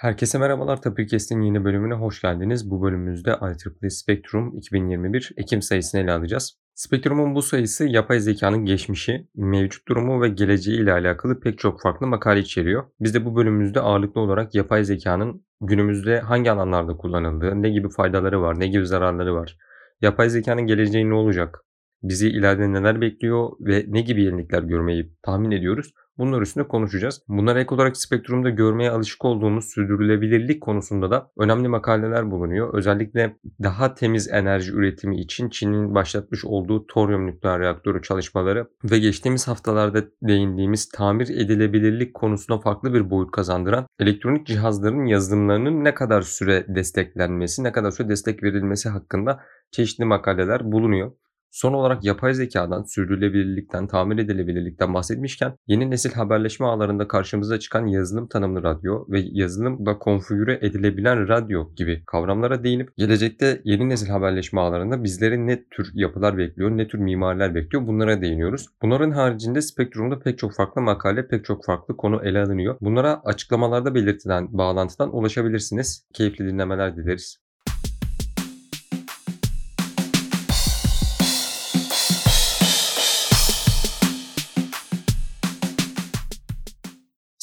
Herkese merhabalar. Tapirkes'in yeni bölümüne hoş geldiniz. Bu bölümümüzde IEEE Spectrum 2021 Ekim sayısını ele alacağız. Spectrum'un bu sayısı yapay zekanın geçmişi, mevcut durumu ve geleceği ile alakalı pek çok farklı makale içeriyor. Biz de bu bölümümüzde ağırlıklı olarak yapay zekanın günümüzde hangi alanlarda kullanıldığı, ne gibi faydaları var, ne gibi zararları var, yapay zekanın geleceği ne olacak, bizi ileride neler bekliyor ve ne gibi yenilikler görmeyi tahmin ediyoruz. Bunlar üstünde konuşacağız. Bunlar ek olarak spektrumda görmeye alışık olduğumuz sürdürülebilirlik konusunda da önemli makaleler bulunuyor. Özellikle daha temiz enerji üretimi için Çin'in başlatmış olduğu toryum nükleer reaktörü çalışmaları ve geçtiğimiz haftalarda değindiğimiz tamir edilebilirlik konusuna farklı bir boyut kazandıran elektronik cihazların yazılımlarının ne kadar süre desteklenmesi, ne kadar süre destek verilmesi hakkında çeşitli makaleler bulunuyor. Son olarak yapay zekadan, sürdürülebilirlikten, tamir edilebilirlikten bahsetmişken yeni nesil haberleşme ağlarında karşımıza çıkan yazılım tanımlı radyo ve yazılımla konfigüre edilebilen radyo gibi kavramlara değinip gelecekte yeni nesil haberleşme ağlarında bizleri ne tür yapılar bekliyor, ne tür mimariler bekliyor bunlara değiniyoruz. Bunların haricinde spektrumda pek çok farklı makale, pek çok farklı konu ele alınıyor. Bunlara açıklamalarda belirtilen bağlantıdan ulaşabilirsiniz. Keyifli dinlemeler dileriz.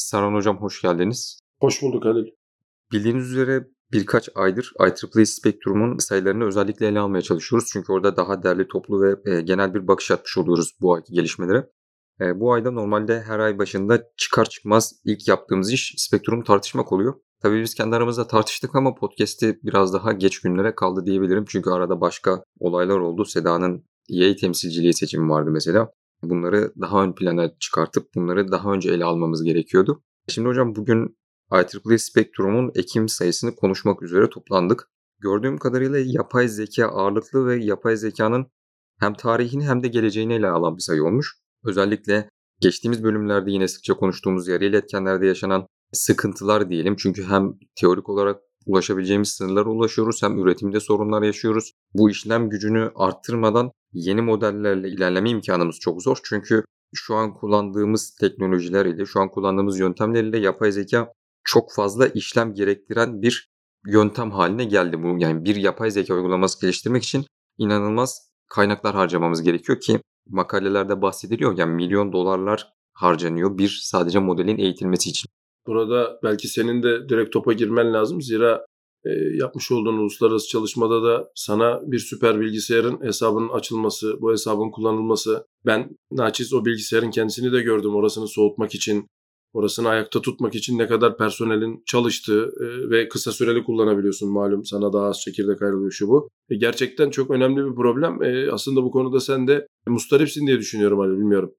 Saran Hocam hoş geldiniz. Hoş bulduk Halil. Bildiğiniz üzere birkaç aydır IEEE Spectrum'un sayılarını özellikle ele almaya çalışıyoruz. Çünkü orada daha derli toplu ve e, genel bir bakış atmış oluyoruz bu ayki gelişmelere. E, bu ayda normalde her ay başında çıkar çıkmaz ilk yaptığımız iş Spectrum tartışmak oluyor. Tabii biz kendi aramızda tartıştık ama podcast'i biraz daha geç günlere kaldı diyebilirim. Çünkü arada başka olaylar oldu. Seda'nın EA temsilciliği seçimi vardı mesela. Bunları daha ön plana çıkartıp bunları daha önce ele almamız gerekiyordu. Şimdi hocam bugün IEEE Spectrum'un Ekim sayısını konuşmak üzere toplandık. Gördüğüm kadarıyla yapay zeka ağırlıklı ve yapay zekanın hem tarihini hem de geleceğini ele alan bir sayı olmuş. Özellikle geçtiğimiz bölümlerde yine sıkça konuştuğumuz yarı iletkenlerde yaşanan sıkıntılar diyelim. Çünkü hem teorik olarak ulaşabileceğimiz sınırlara ulaşıyoruz hem üretimde sorunlar yaşıyoruz. Bu işlem gücünü arttırmadan yeni modellerle ilerleme imkanımız çok zor. Çünkü şu an kullandığımız teknolojiler ile, şu an kullandığımız yöntemler ile yapay zeka çok fazla işlem gerektiren bir yöntem haline geldi. Bu yani bir yapay zeka uygulaması geliştirmek için inanılmaz kaynaklar harcamamız gerekiyor ki makalelerde bahsediliyor. Yani milyon dolarlar harcanıyor bir sadece modelin eğitilmesi için. Burada belki senin de direkt topa girmen lazım. Zira yapmış olduğun uluslararası çalışmada da sana bir süper bilgisayarın hesabının açılması, bu hesabın kullanılması. Ben naçiz o bilgisayarın kendisini de gördüm. Orasını soğutmak için, orasını ayakta tutmak için ne kadar personelin çalıştığı e, ve kısa süreli kullanabiliyorsun malum sana daha az çekirdek ayrılıyor şu bu. E, gerçekten çok önemli bir problem. E, aslında bu konuda sen de mustaripsin diye düşünüyorum hani bilmiyorum.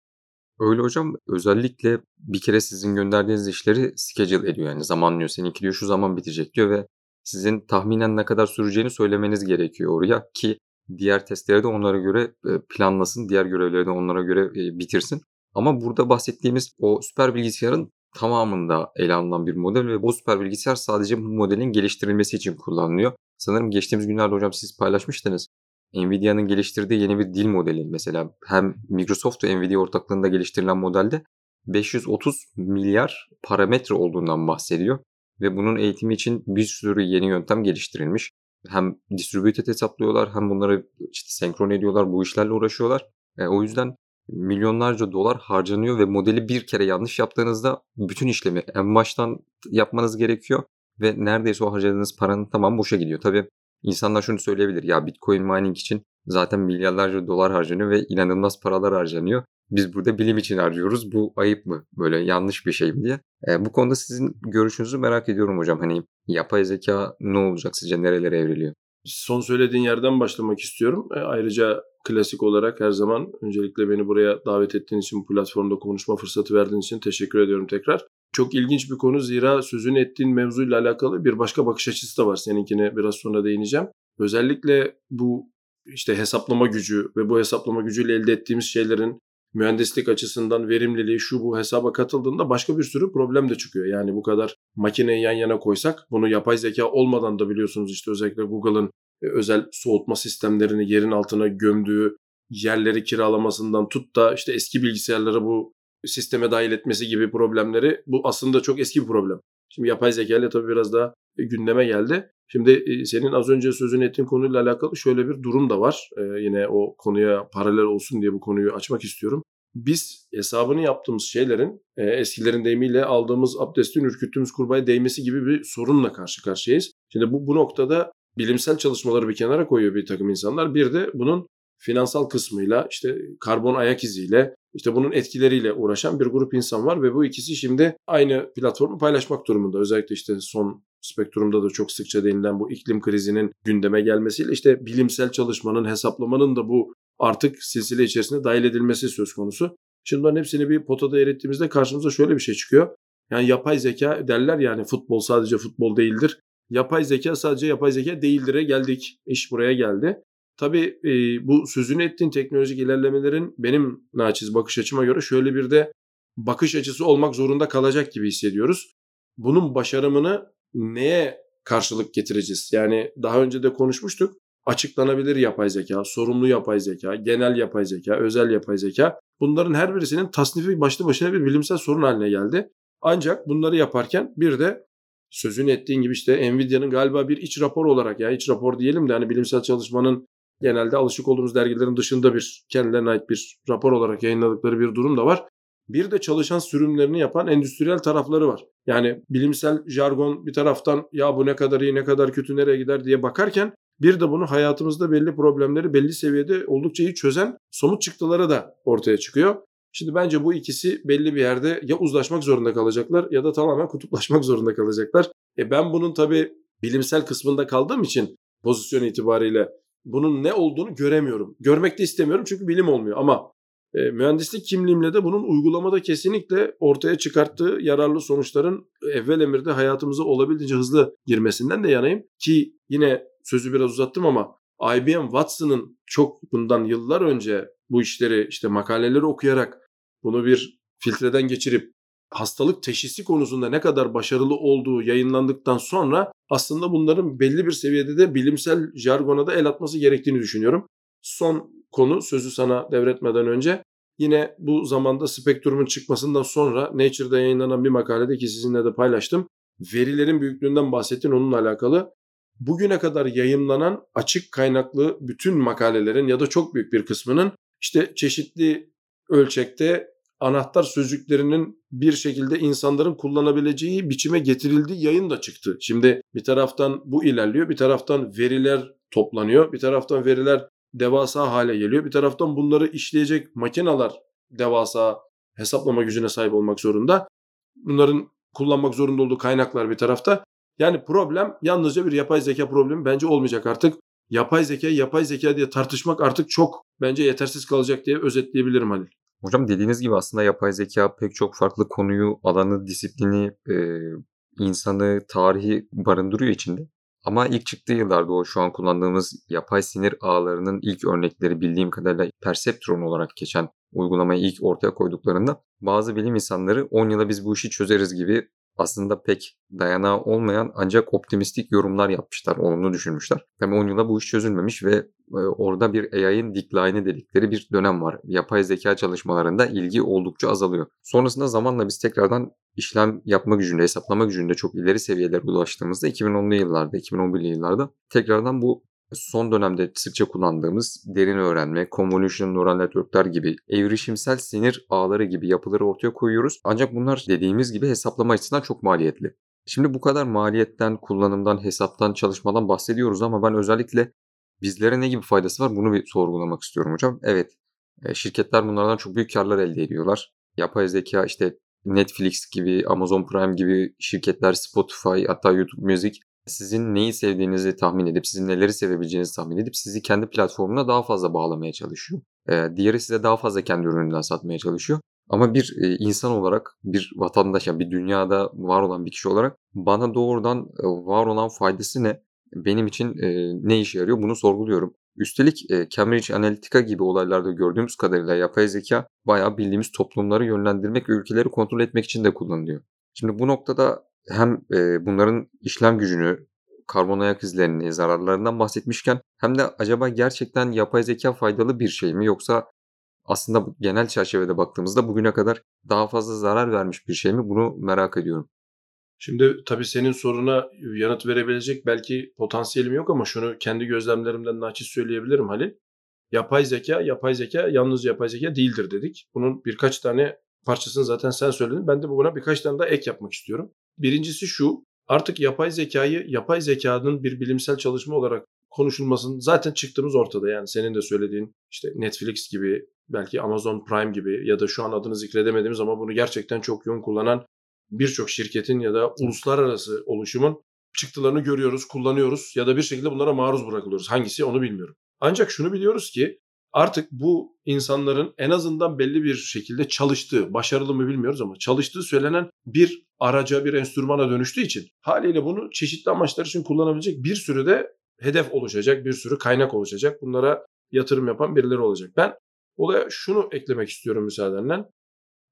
Öyle hocam. Özellikle bir kere sizin gönderdiğiniz işleri schedule ediyor. Yani zamanlıyor. Seninki diyor şu zaman bitecek diyor ve sizin tahminen ne kadar süreceğini söylemeniz gerekiyor oraya ki diğer testleri de onlara göre e, planlasın, diğer görevleri de onlara göre e, bitirsin. Ama burada bahsettiğimiz o süper bilgisayarın tamamında ele alınan bir model ve bu süper bilgisayar sadece bu modelin geliştirilmesi için kullanılıyor. Sanırım geçtiğimiz günlerde hocam siz paylaşmıştınız. Nvidia'nın geliştirdiği yeni bir dil modeli mesela hem Microsoft ve Nvidia ortaklığında geliştirilen modelde 530 milyar parametre olduğundan bahsediyor ve bunun eğitimi için bir sürü yeni yöntem geliştirilmiş. Hem distributed hesaplıyorlar hem bunları işte senkron ediyorlar, bu işlerle uğraşıyorlar. E, o yüzden milyonlarca dolar harcanıyor ve modeli bir kere yanlış yaptığınızda bütün işlemi en baştan yapmanız gerekiyor ve neredeyse o harcadığınız paranın tamam boşa gidiyor. Tabii insanlar şunu söyleyebilir ya Bitcoin mining için zaten milyarlarca dolar harcanıyor ve inanılmaz paralar harcanıyor biz burada bilim için harcıyoruz. Bu ayıp mı? Böyle yanlış bir şey mi diye. E, bu konuda sizin görüşünüzü merak ediyorum hocam. Hani yapay zeka ne olacak sizce? Nerelere evriliyor? Son söylediğin yerden başlamak istiyorum. E, ayrıca klasik olarak her zaman öncelikle beni buraya davet ettiğin için, bu platformda konuşma fırsatı verdiğin için teşekkür ediyorum tekrar. Çok ilginç bir konu zira sözünü ettiğin mevzuyla alakalı bir başka bakış açısı da var. Seninkine biraz sonra değineceğim. Özellikle bu işte hesaplama gücü ve bu hesaplama gücüyle elde ettiğimiz şeylerin mühendislik açısından verimliliği şu bu hesaba katıldığında başka bir sürü problem de çıkıyor. Yani bu kadar makineyi yan yana koysak bunu yapay zeka olmadan da biliyorsunuz işte özellikle Google'ın e, özel soğutma sistemlerini yerin altına gömdüğü yerleri kiralamasından tut da işte eski bilgisayarları bu sisteme dahil etmesi gibi problemleri bu aslında çok eski bir problem. Şimdi yapay zeka ile tabii biraz daha gündeme geldi. Şimdi senin az önce sözünü ettiğin konuyla alakalı şöyle bir durum da var. Yine o konuya paralel olsun diye bu konuyu açmak istiyorum. Biz hesabını yaptığımız şeylerin eskilerin deyimiyle aldığımız abdestin ürküttüğümüz kurbağaya değmesi gibi bir sorunla karşı karşıyayız. Şimdi bu, bu noktada bilimsel çalışmaları bir kenara koyuyor bir takım insanlar. Bir de bunun finansal kısmıyla işte karbon ayak iziyle işte bunun etkileriyle uğraşan bir grup insan var ve bu ikisi şimdi aynı platformu paylaşmak durumunda. Özellikle işte son spektrumda da çok sıkça değinilen bu iklim krizinin gündeme gelmesiyle işte bilimsel çalışmanın, hesaplamanın da bu artık silsile içerisinde dahil edilmesi söz konusu. Şimdi bunların hepsini bir potada erittiğimizde karşımıza şöyle bir şey çıkıyor. Yani yapay zeka derler yani futbol sadece futbol değildir. Yapay zeka sadece yapay zeka değildir'e geldik. İş buraya geldi. Tabii e, bu sözünü ettiğin teknolojik ilerlemelerin benim naçiz bakış açıma göre şöyle bir de bakış açısı olmak zorunda kalacak gibi hissediyoruz. Bunun başarımını neye karşılık getireceğiz? Yani daha önce de konuşmuştuk. Açıklanabilir yapay zeka, sorumlu yapay zeka, genel yapay zeka, özel yapay zeka. Bunların her birisinin tasnifi başlı başına bir bilimsel sorun haline geldi. Ancak bunları yaparken bir de sözünü ettiğin gibi işte Nvidia'nın galiba bir iç rapor olarak ya iç rapor diyelim de hani bilimsel çalışmanın genelde alışık olduğumuz dergilerin dışında bir kendilerine ait bir rapor olarak yayınladıkları bir durum da var. Bir de çalışan sürümlerini yapan endüstriyel tarafları var. Yani bilimsel jargon bir taraftan ya bu ne kadar iyi ne kadar kötü nereye gider diye bakarken bir de bunu hayatımızda belli problemleri belli seviyede oldukça iyi çözen somut çıktıları da ortaya çıkıyor. Şimdi bence bu ikisi belli bir yerde ya uzlaşmak zorunda kalacaklar ya da tamamen kutuplaşmak zorunda kalacaklar. E ben bunun tabii bilimsel kısmında kaldığım için pozisyon itibariyle bunun ne olduğunu göremiyorum. Görmek de istemiyorum çünkü bilim olmuyor ama e, mühendislik kimliğimle de bunun uygulamada kesinlikle ortaya çıkarttığı yararlı sonuçların evvel emirde hayatımıza olabildiğince hızlı girmesinden de yanayım. Ki yine sözü biraz uzattım ama IBM Watson'ın çok bundan yıllar önce bu işleri işte makaleleri okuyarak bunu bir filtreden geçirip hastalık teşhisi konusunda ne kadar başarılı olduğu yayınlandıktan sonra aslında bunların belli bir seviyede de bilimsel jargona da el atması gerektiğini düşünüyorum. Son konu sözü sana devretmeden önce yine bu zamanda spektrumun çıkmasından sonra Nature'da yayınlanan bir makalede ki sizinle de paylaştım. Verilerin büyüklüğünden bahsettin onunla alakalı. Bugüne kadar yayınlanan açık kaynaklı bütün makalelerin ya da çok büyük bir kısmının işte çeşitli ölçekte anahtar sözcüklerinin bir şekilde insanların kullanabileceği biçime getirildiği yayın da çıktı. Şimdi bir taraftan bu ilerliyor, bir taraftan veriler toplanıyor, bir taraftan veriler devasa hale geliyor, bir taraftan bunları işleyecek makineler devasa hesaplama gücüne sahip olmak zorunda. Bunların kullanmak zorunda olduğu kaynaklar bir tarafta. Yani problem yalnızca bir yapay zeka problemi bence olmayacak artık. Yapay zeka, yapay zeka diye tartışmak artık çok bence yetersiz kalacak diye özetleyebilirim Halil. Hocam dediğiniz gibi aslında yapay zeka pek çok farklı konuyu, alanı, disiplini, e, insanı, tarihi barındırıyor içinde. Ama ilk çıktığı yıllarda o şu an kullandığımız yapay sinir ağlarının ilk örnekleri bildiğim kadarıyla Perceptron olarak geçen uygulamayı ilk ortaya koyduklarında bazı bilim insanları 10 yıla biz bu işi çözeriz gibi aslında pek dayanağı olmayan ancak optimistik yorumlar yapmışlar, olumlu düşünmüşler. Tabii 10 yıla bu iş çözülmemiş ve e, orada bir AI'nin decline'i dedikleri bir dönem var. Yapay zeka çalışmalarında ilgi oldukça azalıyor. Sonrasında zamanla biz tekrardan işlem yapma gücünde, hesaplama gücünde çok ileri seviyelere ulaştığımızda 2010'lu yıllarda, 2011'li yıllarda tekrardan bu son dönemde sıkça kullandığımız derin öğrenme, convolutional neural network'ler gibi evrişimsel sinir ağları gibi yapıları ortaya koyuyoruz. Ancak bunlar dediğimiz gibi hesaplama açısından çok maliyetli. Şimdi bu kadar maliyetten, kullanımdan, hesaptan, çalışmadan bahsediyoruz ama ben özellikle bizlere ne gibi faydası var bunu bir sorgulamak istiyorum hocam. Evet, e, şirketler bunlardan çok büyük karlar elde ediyorlar. Yapay zeka işte Netflix gibi, Amazon Prime gibi şirketler, Spotify hatta YouTube Music sizin neyi sevdiğinizi tahmin edip, sizin neleri sevebileceğinizi tahmin edip sizi kendi platformuna daha fazla bağlamaya çalışıyor. Diğeri size daha fazla kendi ürününden satmaya çalışıyor. Ama bir e, insan olarak, bir vatandaş, yani bir dünyada var olan bir kişi olarak bana doğrudan e, var olan faydası ne? Benim için e, ne işe yarıyor? Bunu sorguluyorum. Üstelik Cambridge Analytica gibi olaylarda gördüğümüz kadarıyla yapay zeka bayağı bildiğimiz toplumları yönlendirmek ülkeleri kontrol etmek için de kullanılıyor. Şimdi bu noktada hem bunların işlem gücünü, karbon ayak izlerini, zararlarından bahsetmişken hem de acaba gerçekten yapay zeka faydalı bir şey mi yoksa aslında genel çerçevede baktığımızda bugüne kadar daha fazla zarar vermiş bir şey mi bunu merak ediyorum. Şimdi tabii senin soruna yanıt verebilecek belki potansiyelim yok ama şunu kendi gözlemlerimden naçiz söyleyebilirim Halil. Yapay zeka, yapay zeka yalnız yapay zeka değildir dedik. Bunun birkaç tane parçasını zaten sen söyledin. Ben de buna birkaç tane daha ek yapmak istiyorum. Birincisi şu, artık yapay zekayı yapay zekanın bir bilimsel çalışma olarak konuşulmasının zaten çıktığımız ortada. Yani senin de söylediğin işte Netflix gibi belki Amazon Prime gibi ya da şu an adını zikredemediğimiz ama bunu gerçekten çok yoğun kullanan birçok şirketin ya da uluslararası oluşumun çıktılarını görüyoruz, kullanıyoruz ya da bir şekilde bunlara maruz bırakılıyoruz. Hangisi onu bilmiyorum. Ancak şunu biliyoruz ki artık bu insanların en azından belli bir şekilde çalıştığı, başarılı mı bilmiyoruz ama çalıştığı söylenen bir araca, bir enstrümana dönüştüğü için haliyle bunu çeşitli amaçlar için kullanabilecek bir sürü de hedef oluşacak, bir sürü kaynak oluşacak. Bunlara yatırım yapan birileri olacak. Ben olaya şunu eklemek istiyorum müsaadenle.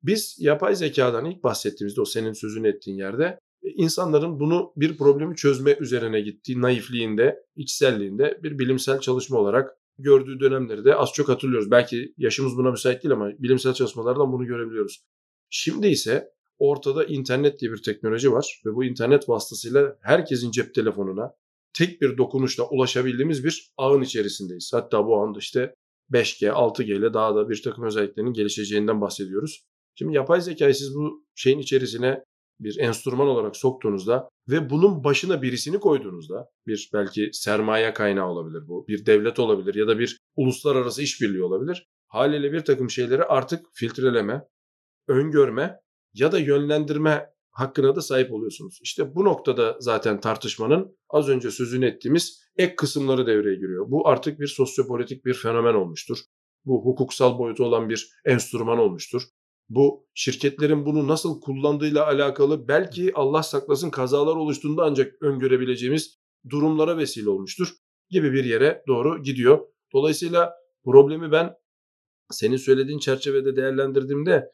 Biz yapay zekadan ilk bahsettiğimizde o senin sözünü ettiğin yerde e, insanların bunu bir problemi çözme üzerine gittiği naifliğinde, içselliğinde bir bilimsel çalışma olarak gördüğü dönemleri de az çok hatırlıyoruz. Belki yaşımız buna müsait değil ama bilimsel çalışmalardan bunu görebiliyoruz. Şimdi ise ortada internet diye bir teknoloji var ve bu internet vasıtasıyla herkesin cep telefonuna tek bir dokunuşla ulaşabildiğimiz bir ağın içerisindeyiz. Hatta bu anda işte 5G, 6G ile daha da bir takım özelliklerinin gelişeceğinden bahsediyoruz. Şimdi yapay zekayı siz bu şeyin içerisine bir enstrüman olarak soktuğunuzda ve bunun başına birisini koyduğunuzda bir belki sermaye kaynağı olabilir bu, bir devlet olabilir ya da bir uluslararası işbirliği olabilir. Haliyle bir takım şeyleri artık filtreleme, öngörme ya da yönlendirme hakkına da sahip oluyorsunuz. İşte bu noktada zaten tartışmanın az önce sözünü ettiğimiz ek kısımları devreye giriyor. Bu artık bir sosyopolitik bir fenomen olmuştur. Bu hukuksal boyutu olan bir enstrüman olmuştur bu şirketlerin bunu nasıl kullandığıyla alakalı belki Allah saklasın kazalar oluştuğunda ancak öngörebileceğimiz durumlara vesile olmuştur gibi bir yere doğru gidiyor. Dolayısıyla problemi ben senin söylediğin çerçevede değerlendirdiğimde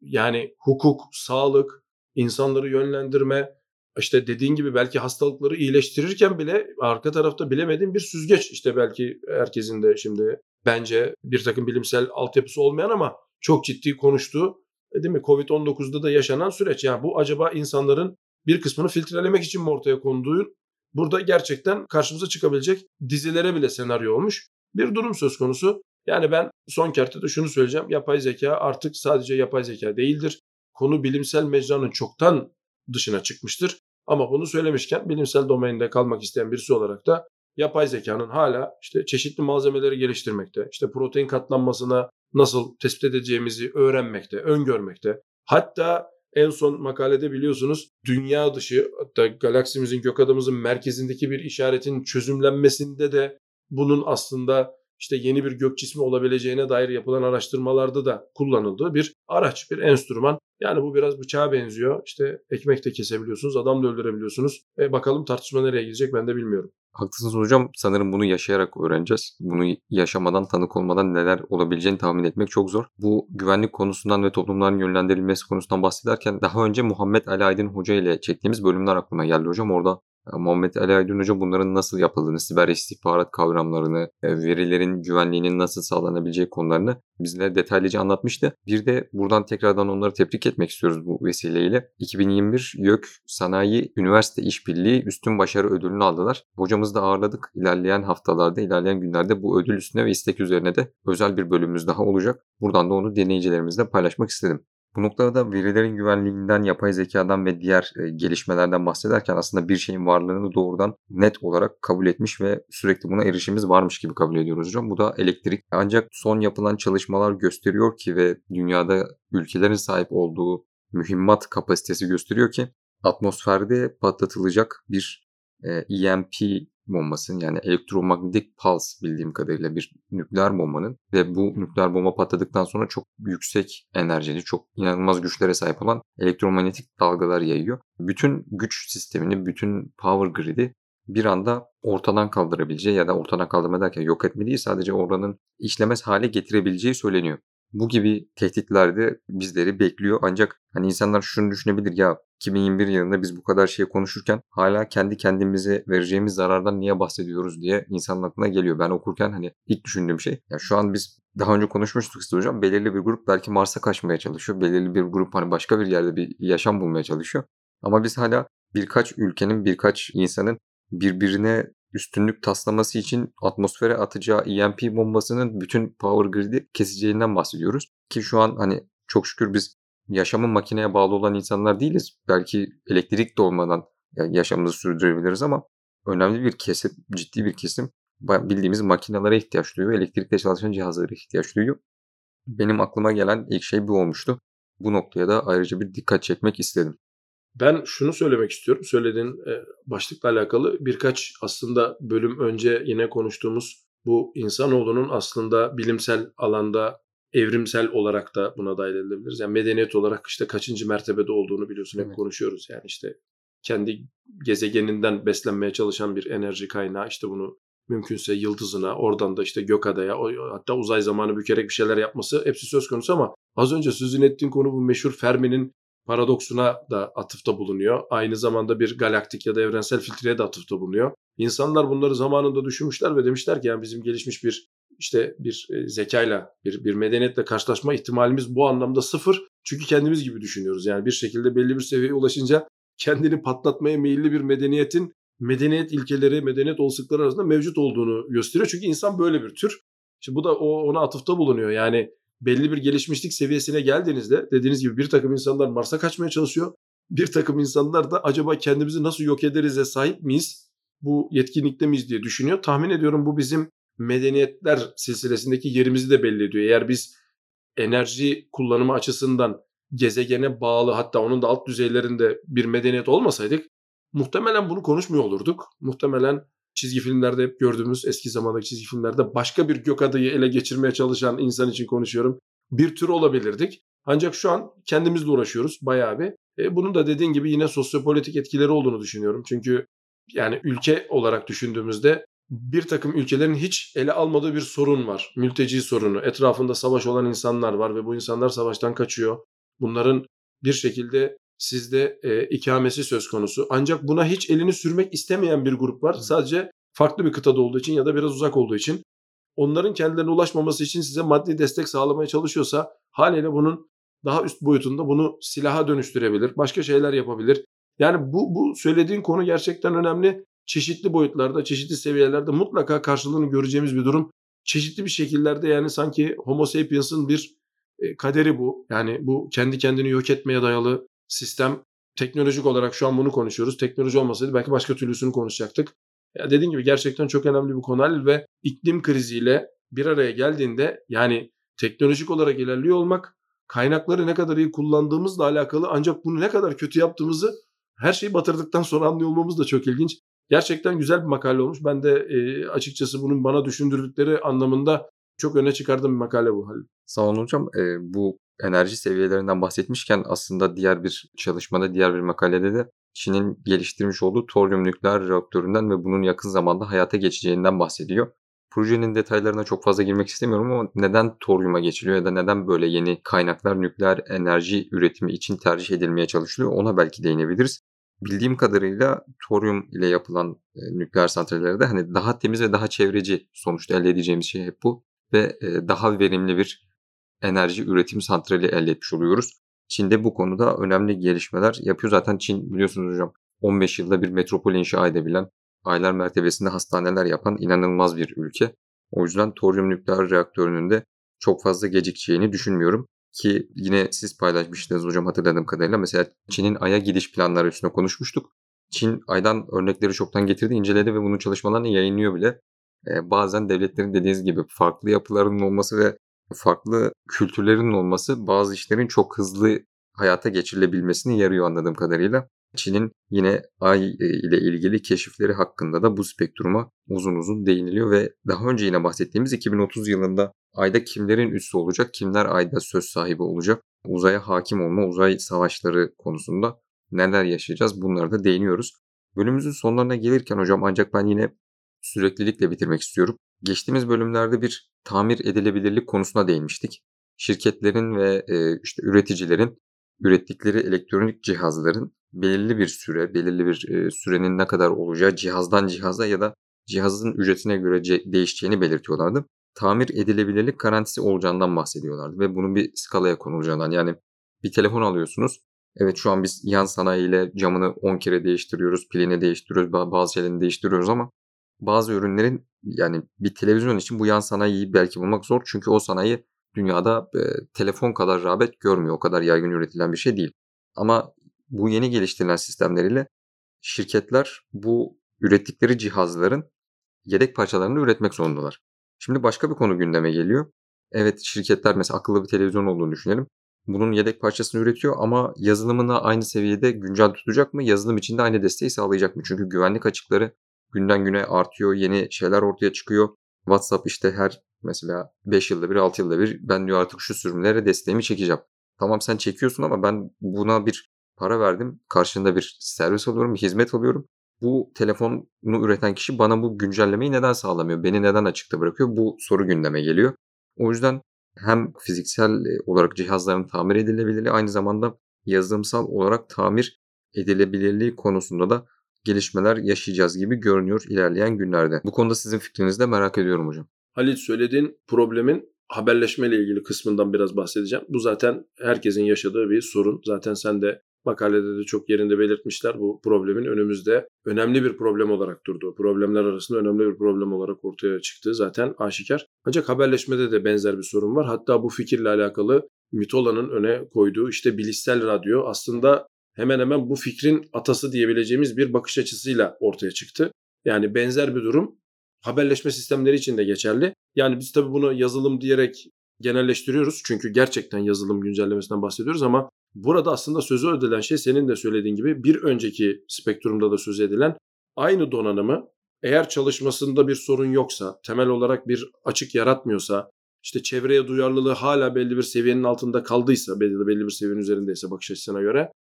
yani hukuk, sağlık, insanları yönlendirme, işte dediğin gibi belki hastalıkları iyileştirirken bile arka tarafta bilemediğim bir süzgeç. işte belki herkesin de şimdi bence bir takım bilimsel altyapısı olmayan ama çok ciddi konuştuğu e, değil mi Covid-19'da da yaşanan süreç. Yani bu acaba insanların bir kısmını filtrelemek için mi ortaya konduğu burada gerçekten karşımıza çıkabilecek dizilere bile senaryo olmuş bir durum söz konusu. Yani ben son kertede şunu söyleyeceğim. Yapay zeka artık sadece yapay zeka değildir. Konu bilimsel mecranın çoktan dışına çıkmıştır. Ama bunu söylemişken bilimsel domainde kalmak isteyen birisi olarak da yapay zekanın hala işte çeşitli malzemeleri geliştirmekte, işte protein katlanmasına nasıl tespit edeceğimizi öğrenmekte, öngörmekte. Hatta en son makalede biliyorsunuz dünya dışı hatta galaksimizin gök adamımızın merkezindeki bir işaretin çözümlenmesinde de bunun aslında işte yeni bir gök cismi olabileceğine dair yapılan araştırmalarda da kullanıldığı bir araç, bir enstrüman. Yani bu biraz bıçağa benziyor. İşte ekmek de kesebiliyorsunuz, adam da öldürebiliyorsunuz. E bakalım tartışma nereye gidecek ben de bilmiyorum. Haklısınız hocam. Sanırım bunu yaşayarak öğreneceğiz. Bunu yaşamadan, tanık olmadan neler olabileceğini tahmin etmek çok zor. Bu güvenlik konusundan ve toplumların yönlendirilmesi konusundan bahsederken daha önce Muhammed Ali Aydın Hoca ile çektiğimiz bölümler aklıma geldi hocam. Orada Muhammed Ali Aydın Hoca bunların nasıl yapıldığını, siber istihbarat kavramlarını, e, verilerin güvenliğinin nasıl sağlanabileceği konularını bizlere detaylıca anlatmıştı. Bir de buradan tekrardan onları tebrik etmek istiyoruz bu vesileyle. 2021 YÖK Sanayi Üniversite İşbirliği Üstün Başarı Ödülünü aldılar. Hocamızı da ağırladık. İlerleyen haftalarda, ilerleyen günlerde bu ödül üstüne ve istek üzerine de özel bir bölümümüz daha olacak. Buradan da onu deneyicilerimizle paylaşmak istedim. Bu noktada da verilerin güvenliğinden, yapay zekadan ve diğer e, gelişmelerden bahsederken aslında bir şeyin varlığını doğrudan net olarak kabul etmiş ve sürekli buna erişimimiz varmış gibi kabul ediyoruz hocam. Bu da elektrik. Ancak son yapılan çalışmalar gösteriyor ki ve dünyada ülkelerin sahip olduğu mühimmat kapasitesi gösteriyor ki atmosferde patlatılacak bir EMP bombasının yani elektromanyetik pulse bildiğim kadarıyla bir nükleer bombanın ve bu nükleer bomba patladıktan sonra çok yüksek enerjili, çok inanılmaz güçlere sahip olan elektromanyetik dalgalar yayıyor. Bütün güç sistemini, bütün power grid'i bir anda ortadan kaldırabileceği ya da ortadan kaldırma derken yok etme değil sadece oranın işlemez hale getirebileceği söyleniyor. Bu gibi tehditler de bizleri bekliyor ancak hani insanlar şunu düşünebilir ya 2021 yılında biz bu kadar şey konuşurken hala kendi kendimize vereceğimiz zarardan niye bahsediyoruz diye insanın aklına geliyor. Ben okurken hani ilk düşündüğüm şey ya şu an biz daha önce konuşmuştuk size hocam. Belirli bir grup belki Mars'a kaçmaya çalışıyor. Belirli bir grup hani başka bir yerde bir yaşam bulmaya çalışıyor. Ama biz hala birkaç ülkenin, birkaç insanın birbirine üstünlük taslaması için atmosfere atacağı EMP bombasının bütün power grid'i keseceğinden bahsediyoruz. Ki şu an hani çok şükür biz yaşamın makineye bağlı olan insanlar değiliz. Belki elektrik de olmadan yaşamımızı sürdürebiliriz ama önemli bir kesim, ciddi bir kesim bildiğimiz makinelere ihtiyaç duyuyor. Elektrikle çalışan cihazlara ihtiyaç duyuyor. Benim aklıma gelen ilk şey bu olmuştu. Bu noktaya da ayrıca bir dikkat çekmek istedim. Ben şunu söylemek istiyorum. Söylediğin e, başlıkla alakalı birkaç aslında bölüm önce yine konuştuğumuz bu insanoğlunun aslında bilimsel alanda evrimsel olarak da buna dahil edilebiliriz. Yani medeniyet olarak işte kaçıncı mertebede olduğunu biliyorsun hep evet. konuşuyoruz. Yani işte kendi gezegeninden beslenmeye çalışan bir enerji kaynağı işte bunu mümkünse yıldızına oradan da işte Gökada'ya hatta uzay zamanı bükerek bir şeyler yapması hepsi söz konusu ama az önce sözünü ettiğin konu bu meşhur Fermi'nin paradoksuna da atıfta bulunuyor. Aynı zamanda bir galaktik ya da evrensel filtreye de atıfta bulunuyor. İnsanlar bunları zamanında düşünmüşler ve demişler ki yani bizim gelişmiş bir işte bir e, zekayla, bir, bir medeniyetle karşılaşma ihtimalimiz bu anlamda sıfır. Çünkü kendimiz gibi düşünüyoruz. Yani bir şekilde belli bir seviyeye ulaşınca kendini patlatmaya meyilli bir medeniyetin medeniyet ilkeleri, medeniyet olasılıkları arasında mevcut olduğunu gösteriyor. Çünkü insan böyle bir tür. Şimdi bu da ona atıfta bulunuyor. Yani belli bir gelişmişlik seviyesine geldiğinizde dediğiniz gibi bir takım insanlar Mars'a kaçmaya çalışıyor. Bir takım insanlar da acaba kendimizi nasıl yok ederiz'e sahip miyiz? Bu yetkinlikte miyiz diye düşünüyor. Tahmin ediyorum bu bizim medeniyetler silsilesindeki yerimizi de belli ediyor. Eğer biz enerji kullanımı açısından gezegene bağlı hatta onun da alt düzeylerinde bir medeniyet olmasaydık muhtemelen bunu konuşmuyor olurduk. Muhtemelen çizgi filmlerde hep gördüğümüz eski zamandaki çizgi filmlerde başka bir gök adayı ele geçirmeye çalışan insan için konuşuyorum. Bir tür olabilirdik. Ancak şu an kendimizle uğraşıyoruz bayağı bir. E, bunun da dediğin gibi yine sosyopolitik etkileri olduğunu düşünüyorum. Çünkü yani ülke olarak düşündüğümüzde bir takım ülkelerin hiç ele almadığı bir sorun var. Mülteci sorunu. Etrafında savaş olan insanlar var ve bu insanlar savaştan kaçıyor. Bunların bir şekilde sizde e, ikamesi söz konusu. Ancak buna hiç elini sürmek istemeyen bir grup var. Sadece farklı bir kıtada olduğu için ya da biraz uzak olduğu için. Onların kendilerine ulaşmaması için size maddi destek sağlamaya çalışıyorsa haliyle bunun daha üst boyutunda bunu silaha dönüştürebilir. Başka şeyler yapabilir. Yani bu, bu söylediğin konu gerçekten önemli. Çeşitli boyutlarda, çeşitli seviyelerde mutlaka karşılığını göreceğimiz bir durum. Çeşitli bir şekillerde yani sanki Homo sapiens'ın bir e, kaderi bu. Yani bu kendi kendini yok etmeye dayalı sistem teknolojik olarak şu an bunu konuşuyoruz. Teknoloji olmasaydı belki başka türlüsünü konuşacaktık. Ya dediğim gibi gerçekten çok önemli bir konu Halil ve iklim kriziyle bir araya geldiğinde yani teknolojik olarak ilerliyor olmak kaynakları ne kadar iyi kullandığımızla alakalı ancak bunu ne kadar kötü yaptığımızı her şeyi batırdıktan sonra anlıyor olmamız da çok ilginç. Gerçekten güzel bir makale olmuş. Ben de e, açıkçası bunun bana düşündürdükleri anlamında çok öne çıkardığım bir makale bu Halil. Sağ olun hocam. E, bu enerji seviyelerinden bahsetmişken aslında diğer bir çalışmada, diğer bir makalede de Çin'in geliştirmiş olduğu toryum nükleer reaktöründen ve bunun yakın zamanda hayata geçeceğinden bahsediyor. Projenin detaylarına çok fazla girmek istemiyorum ama neden toryuma geçiliyor ya da neden böyle yeni kaynaklar nükleer enerji üretimi için tercih edilmeye çalışılıyor ona belki değinebiliriz. Bildiğim kadarıyla toryum ile yapılan e, nükleer santrallerde hani daha temiz ve daha çevreci sonuçta elde edeceğimiz şey hep bu ve e, daha verimli bir enerji üretim santrali elde etmiş oluyoruz. Çin'de bu konuda önemli gelişmeler yapıyor. Zaten Çin biliyorsunuz hocam 15 yılda bir metropol inşa edebilen, aylar mertebesinde hastaneler yapan inanılmaz bir ülke. O yüzden toryum nükleer reaktörünün de çok fazla gecikeceğini düşünmüyorum. Ki yine siz paylaşmıştınız hocam hatırladığım kadarıyla. Mesela Çin'in Ay'a gidiş planları üstüne konuşmuştuk. Çin Ay'dan örnekleri çoktan getirdi, inceledi ve bunun çalışmalarını yayınlıyor bile. Ee, bazen devletlerin dediğiniz gibi farklı yapılarının olması ve farklı kültürlerin olması bazı işlerin çok hızlı hayata geçirilebilmesini yarıyor anladığım kadarıyla. Çin'in yine ay e, ile ilgili keşifleri hakkında da bu spektruma uzun uzun değiniliyor ve daha önce yine bahsettiğimiz 2030 yılında ayda kimlerin üssü olacak, kimler ayda söz sahibi olacak, uzaya hakim olma, uzay savaşları konusunda neler yaşayacağız bunları da değiniyoruz. Bölümümüzün sonlarına gelirken hocam ancak ben yine süreklilikle bitirmek istiyorum. Geçtiğimiz bölümlerde bir tamir edilebilirlik konusuna değinmiştik. Şirketlerin ve e, işte üreticilerin ürettikleri elektronik cihazların belirli bir süre, belirli bir e, sürenin ne kadar olacağı cihazdan cihaza ya da cihazın ücretine göre değişeceğini belirtiyorlardı. Tamir edilebilirlik garantisi olacağından bahsediyorlardı ve bunun bir skalaya konulacağından yani bir telefon alıyorsunuz Evet şu an biz yan sanayiyle camını 10 kere değiştiriyoruz, pilini değiştiriyoruz, bazı şeylerini değiştiriyoruz ama bazı ürünlerin yani bir televizyon için bu yan sanayiyi belki bulmak zor. Çünkü o sanayi dünyada e, telefon kadar rağbet görmüyor. O kadar yaygın üretilen bir şey değil. Ama bu yeni geliştirilen sistemleriyle şirketler bu ürettikleri cihazların yedek parçalarını üretmek zorundalar. Şimdi başka bir konu gündeme geliyor. Evet şirketler mesela akıllı bir televizyon olduğunu düşünelim. Bunun yedek parçasını üretiyor ama yazılımını aynı seviyede güncel tutacak mı? Yazılım içinde aynı desteği sağlayacak mı? Çünkü güvenlik açıkları günden güne artıyor. Yeni şeyler ortaya çıkıyor. WhatsApp işte her mesela 5 yılda bir 6 yılda bir ben diyor artık şu sürümlere desteğimi çekeceğim. Tamam sen çekiyorsun ama ben buna bir para verdim. Karşında bir servis alıyorum, bir hizmet alıyorum. Bu telefonu üreten kişi bana bu güncellemeyi neden sağlamıyor? Beni neden açıkta bırakıyor? Bu soru gündeme geliyor. O yüzden hem fiziksel olarak cihazların tamir edilebilirliği aynı zamanda yazılımsal olarak tamir edilebilirliği konusunda da gelişmeler yaşayacağız gibi görünüyor ilerleyen günlerde. Bu konuda sizin fikrinizi de merak ediyorum hocam. Halit söylediğin problemin haberleşme ile ilgili kısmından biraz bahsedeceğim. Bu zaten herkesin yaşadığı bir sorun. Zaten sen de makalede de çok yerinde belirtmişler. Bu problemin önümüzde önemli bir problem olarak durdu. Problemler arasında önemli bir problem olarak ortaya çıktı zaten aşikar. Ancak haberleşmede de benzer bir sorun var. Hatta bu fikirle alakalı Mitola'nın öne koyduğu işte bilişsel radyo aslında hemen hemen bu fikrin atası diyebileceğimiz bir bakış açısıyla ortaya çıktı. Yani benzer bir durum haberleşme sistemleri için de geçerli. Yani biz tabii bunu yazılım diyerek genelleştiriyoruz. Çünkü gerçekten yazılım güncellemesinden bahsediyoruz ama burada aslında sözü edilen şey senin de söylediğin gibi bir önceki spektrumda da söz edilen aynı donanımı eğer çalışmasında bir sorun yoksa, temel olarak bir açık yaratmıyorsa, işte çevreye duyarlılığı hala belli bir seviyenin altında kaldıysa, belli bir seviyenin üzerindeyse bakış açısına göre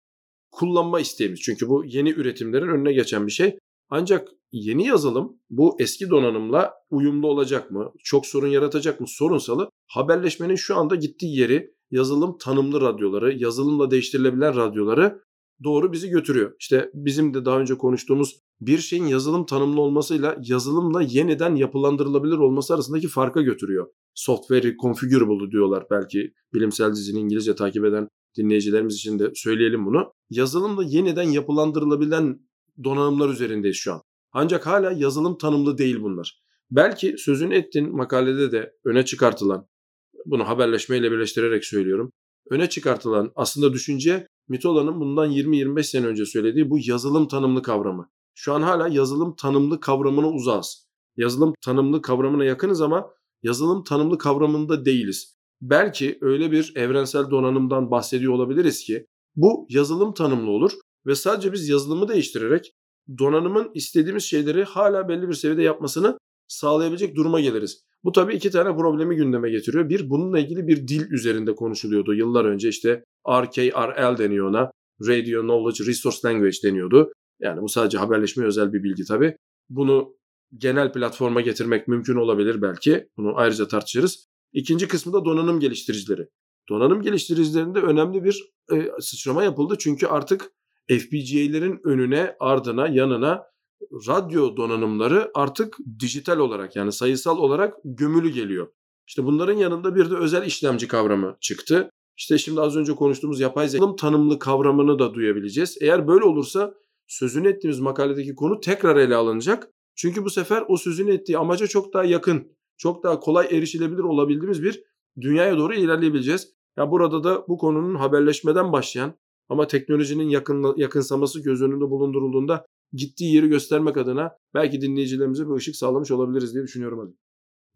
kullanma isteğimiz. Çünkü bu yeni üretimlerin önüne geçen bir şey. Ancak yeni yazılım bu eski donanımla uyumlu olacak mı? Çok sorun yaratacak mı? Sorunsalı haberleşmenin şu anda gittiği yeri yazılım tanımlı radyoları, yazılımla değiştirilebilen radyoları doğru bizi götürüyor. İşte bizim de daha önce konuştuğumuz bir şeyin yazılım tanımlı olmasıyla yazılımla yeniden yapılandırılabilir olması arasındaki farka götürüyor. Software configurable diyorlar belki bilimsel dizini İngilizce takip eden dinleyicilerimiz için de söyleyelim bunu. Yazılımla yeniden yapılandırılabilen donanımlar üzerindeyiz şu an. Ancak hala yazılım tanımlı değil bunlar. Belki sözün ettin makalede de öne çıkartılan, bunu haberleşmeyle birleştirerek söylüyorum. Öne çıkartılan aslında düşünce Mitola'nın bundan 20-25 sene önce söylediği bu yazılım tanımlı kavramı. Şu an hala yazılım tanımlı kavramına uzağız. Yazılım tanımlı kavramına yakınız ama yazılım tanımlı kavramında değiliz. Belki öyle bir evrensel donanımdan bahsediyor olabiliriz ki bu yazılım tanımlı olur ve sadece biz yazılımı değiştirerek donanımın istediğimiz şeyleri hala belli bir seviyede yapmasını sağlayabilecek duruma geliriz. Bu tabii iki tane problemi gündeme getiriyor. Bir, bununla ilgili bir dil üzerinde konuşuluyordu yıllar önce. işte RKRL deniyor ona. Radio Knowledge Resource Language deniyordu. Yani bu sadece haberleşmeye özel bir bilgi tabii. Bunu genel platforma getirmek mümkün olabilir belki. Bunu ayrıca tartışırız. İkinci kısmı da donanım geliştiricileri. Donanım geliştiricilerinde önemli bir e, sıçrama yapıldı. Çünkü artık FPGA'lerin önüne, ardına, yanına radyo donanımları artık dijital olarak yani sayısal olarak gömülü geliyor. İşte bunların yanında bir de özel işlemci kavramı çıktı. İşte şimdi az önce konuştuğumuz yapay zeka tanımlı kavramını da duyabileceğiz. Eğer böyle olursa sözünü ettiğimiz makaledeki konu tekrar ele alınacak. Çünkü bu sefer o sözünü ettiği amaca çok daha yakın, çok daha kolay erişilebilir olabildiğimiz bir dünyaya doğru ilerleyebileceğiz. Ya burada da bu konunun haberleşmeden başlayan ama teknolojinin yakın, yakınsaması göz önünde bulundurulduğunda gittiği yeri göstermek adına belki dinleyicilerimize bir ışık sağlamış olabiliriz diye düşünüyorum hadi.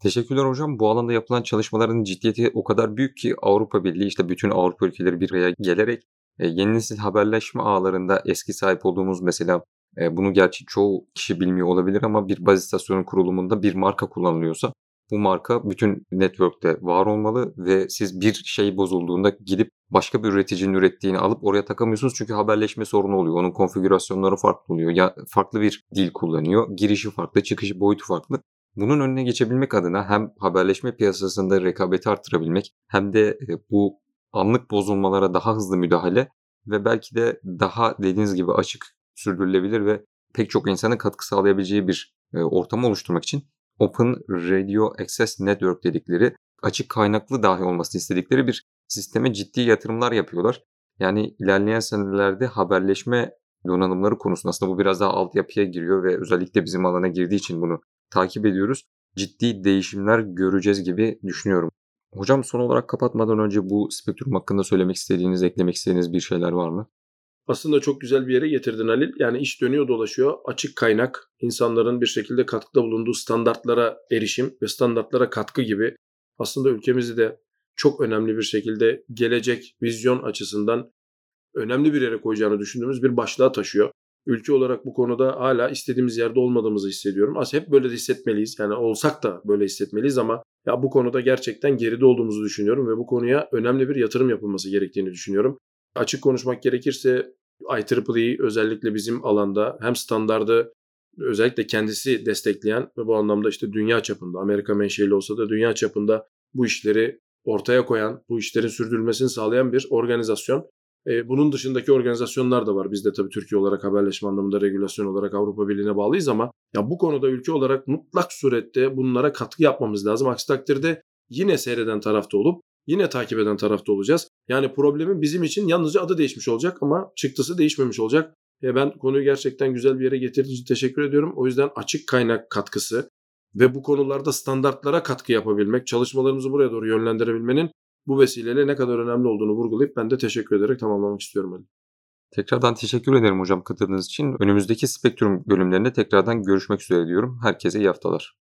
Teşekkürler hocam. Bu alanda yapılan çalışmaların ciddiyeti o kadar büyük ki Avrupa Birliği işte bütün Avrupa ülkeleri bir araya gelerek e, yeni nesil haberleşme ağlarında eski sahip olduğumuz mesela e, bunu gerçi çoğu kişi bilmiyor olabilir ama bir baz istasyonu kurulumunda bir marka kullanılıyorsa bu marka bütün network'te var olmalı ve siz bir şey bozulduğunda gidip başka bir üreticinin ürettiğini alıp oraya takamıyorsunuz çünkü haberleşme sorunu oluyor. Onun konfigürasyonları farklı oluyor. Ya farklı bir dil kullanıyor. Girişi farklı, çıkışı boyutu farklı. Bunun önüne geçebilmek adına hem haberleşme piyasasında rekabeti arttırabilmek hem de e, bu anlık bozulmalara daha hızlı müdahale ve belki de daha dediğiniz gibi açık, sürdürülebilir ve pek çok insana katkı sağlayabileceği bir e, ortamı oluşturmak için Open Radio Access Network dedikleri açık kaynaklı dahi olmasını istedikleri bir sisteme ciddi yatırımlar yapıyorlar. Yani ilerleyen senelerde haberleşme donanımları konusunda aslında bu biraz daha altyapıya giriyor ve özellikle bizim alana girdiği için bunu takip ediyoruz. Ciddi değişimler göreceğiz gibi düşünüyorum. Hocam son olarak kapatmadan önce bu spektrum hakkında söylemek istediğiniz, eklemek istediğiniz bir şeyler var mı? Aslında çok güzel bir yere getirdin Halil. Yani iş dönüyor dolaşıyor. Açık kaynak, insanların bir şekilde katkıda bulunduğu standartlara erişim ve standartlara katkı gibi aslında ülkemizi de çok önemli bir şekilde gelecek vizyon açısından önemli bir yere koyacağını düşündüğümüz bir başlığa taşıyor. Ülke olarak bu konuda hala istediğimiz yerde olmadığımızı hissediyorum. Aslında hep böyle de hissetmeliyiz. Yani olsak da böyle hissetmeliyiz ama ya bu konuda gerçekten geride olduğumuzu düşünüyorum ve bu konuya önemli bir yatırım yapılması gerektiğini düşünüyorum. Açık konuşmak gerekirse IEEE özellikle bizim alanda hem standardı özellikle kendisi destekleyen ve bu anlamda işte dünya çapında Amerika menşeli olsa da dünya çapında bu işleri ortaya koyan, bu işlerin sürdürülmesini sağlayan bir organizasyon. E, bunun dışındaki organizasyonlar da var. Biz de tabii Türkiye olarak haberleşme anlamında regülasyon olarak Avrupa Birliği'ne bağlıyız ama ya bu konuda ülke olarak mutlak surette bunlara katkı yapmamız lazım. Aksi takdirde yine seyreden tarafta olup yine takip eden tarafta olacağız. Yani problemin bizim için yalnızca adı değişmiş olacak ama çıktısı değişmemiş olacak. Ya ben konuyu gerçekten güzel bir yere getirdiğiniz için teşekkür ediyorum. O yüzden açık kaynak katkısı ve bu konularda standartlara katkı yapabilmek, çalışmalarımızı buraya doğru yönlendirebilmenin bu vesileyle ne kadar önemli olduğunu vurgulayıp ben de teşekkür ederek tamamlamak istiyorum. Ali. Tekrardan teşekkür ederim hocam katıldığınız için. Önümüzdeki Spektrum bölümlerinde tekrardan görüşmek üzere diyorum. Herkese iyi haftalar.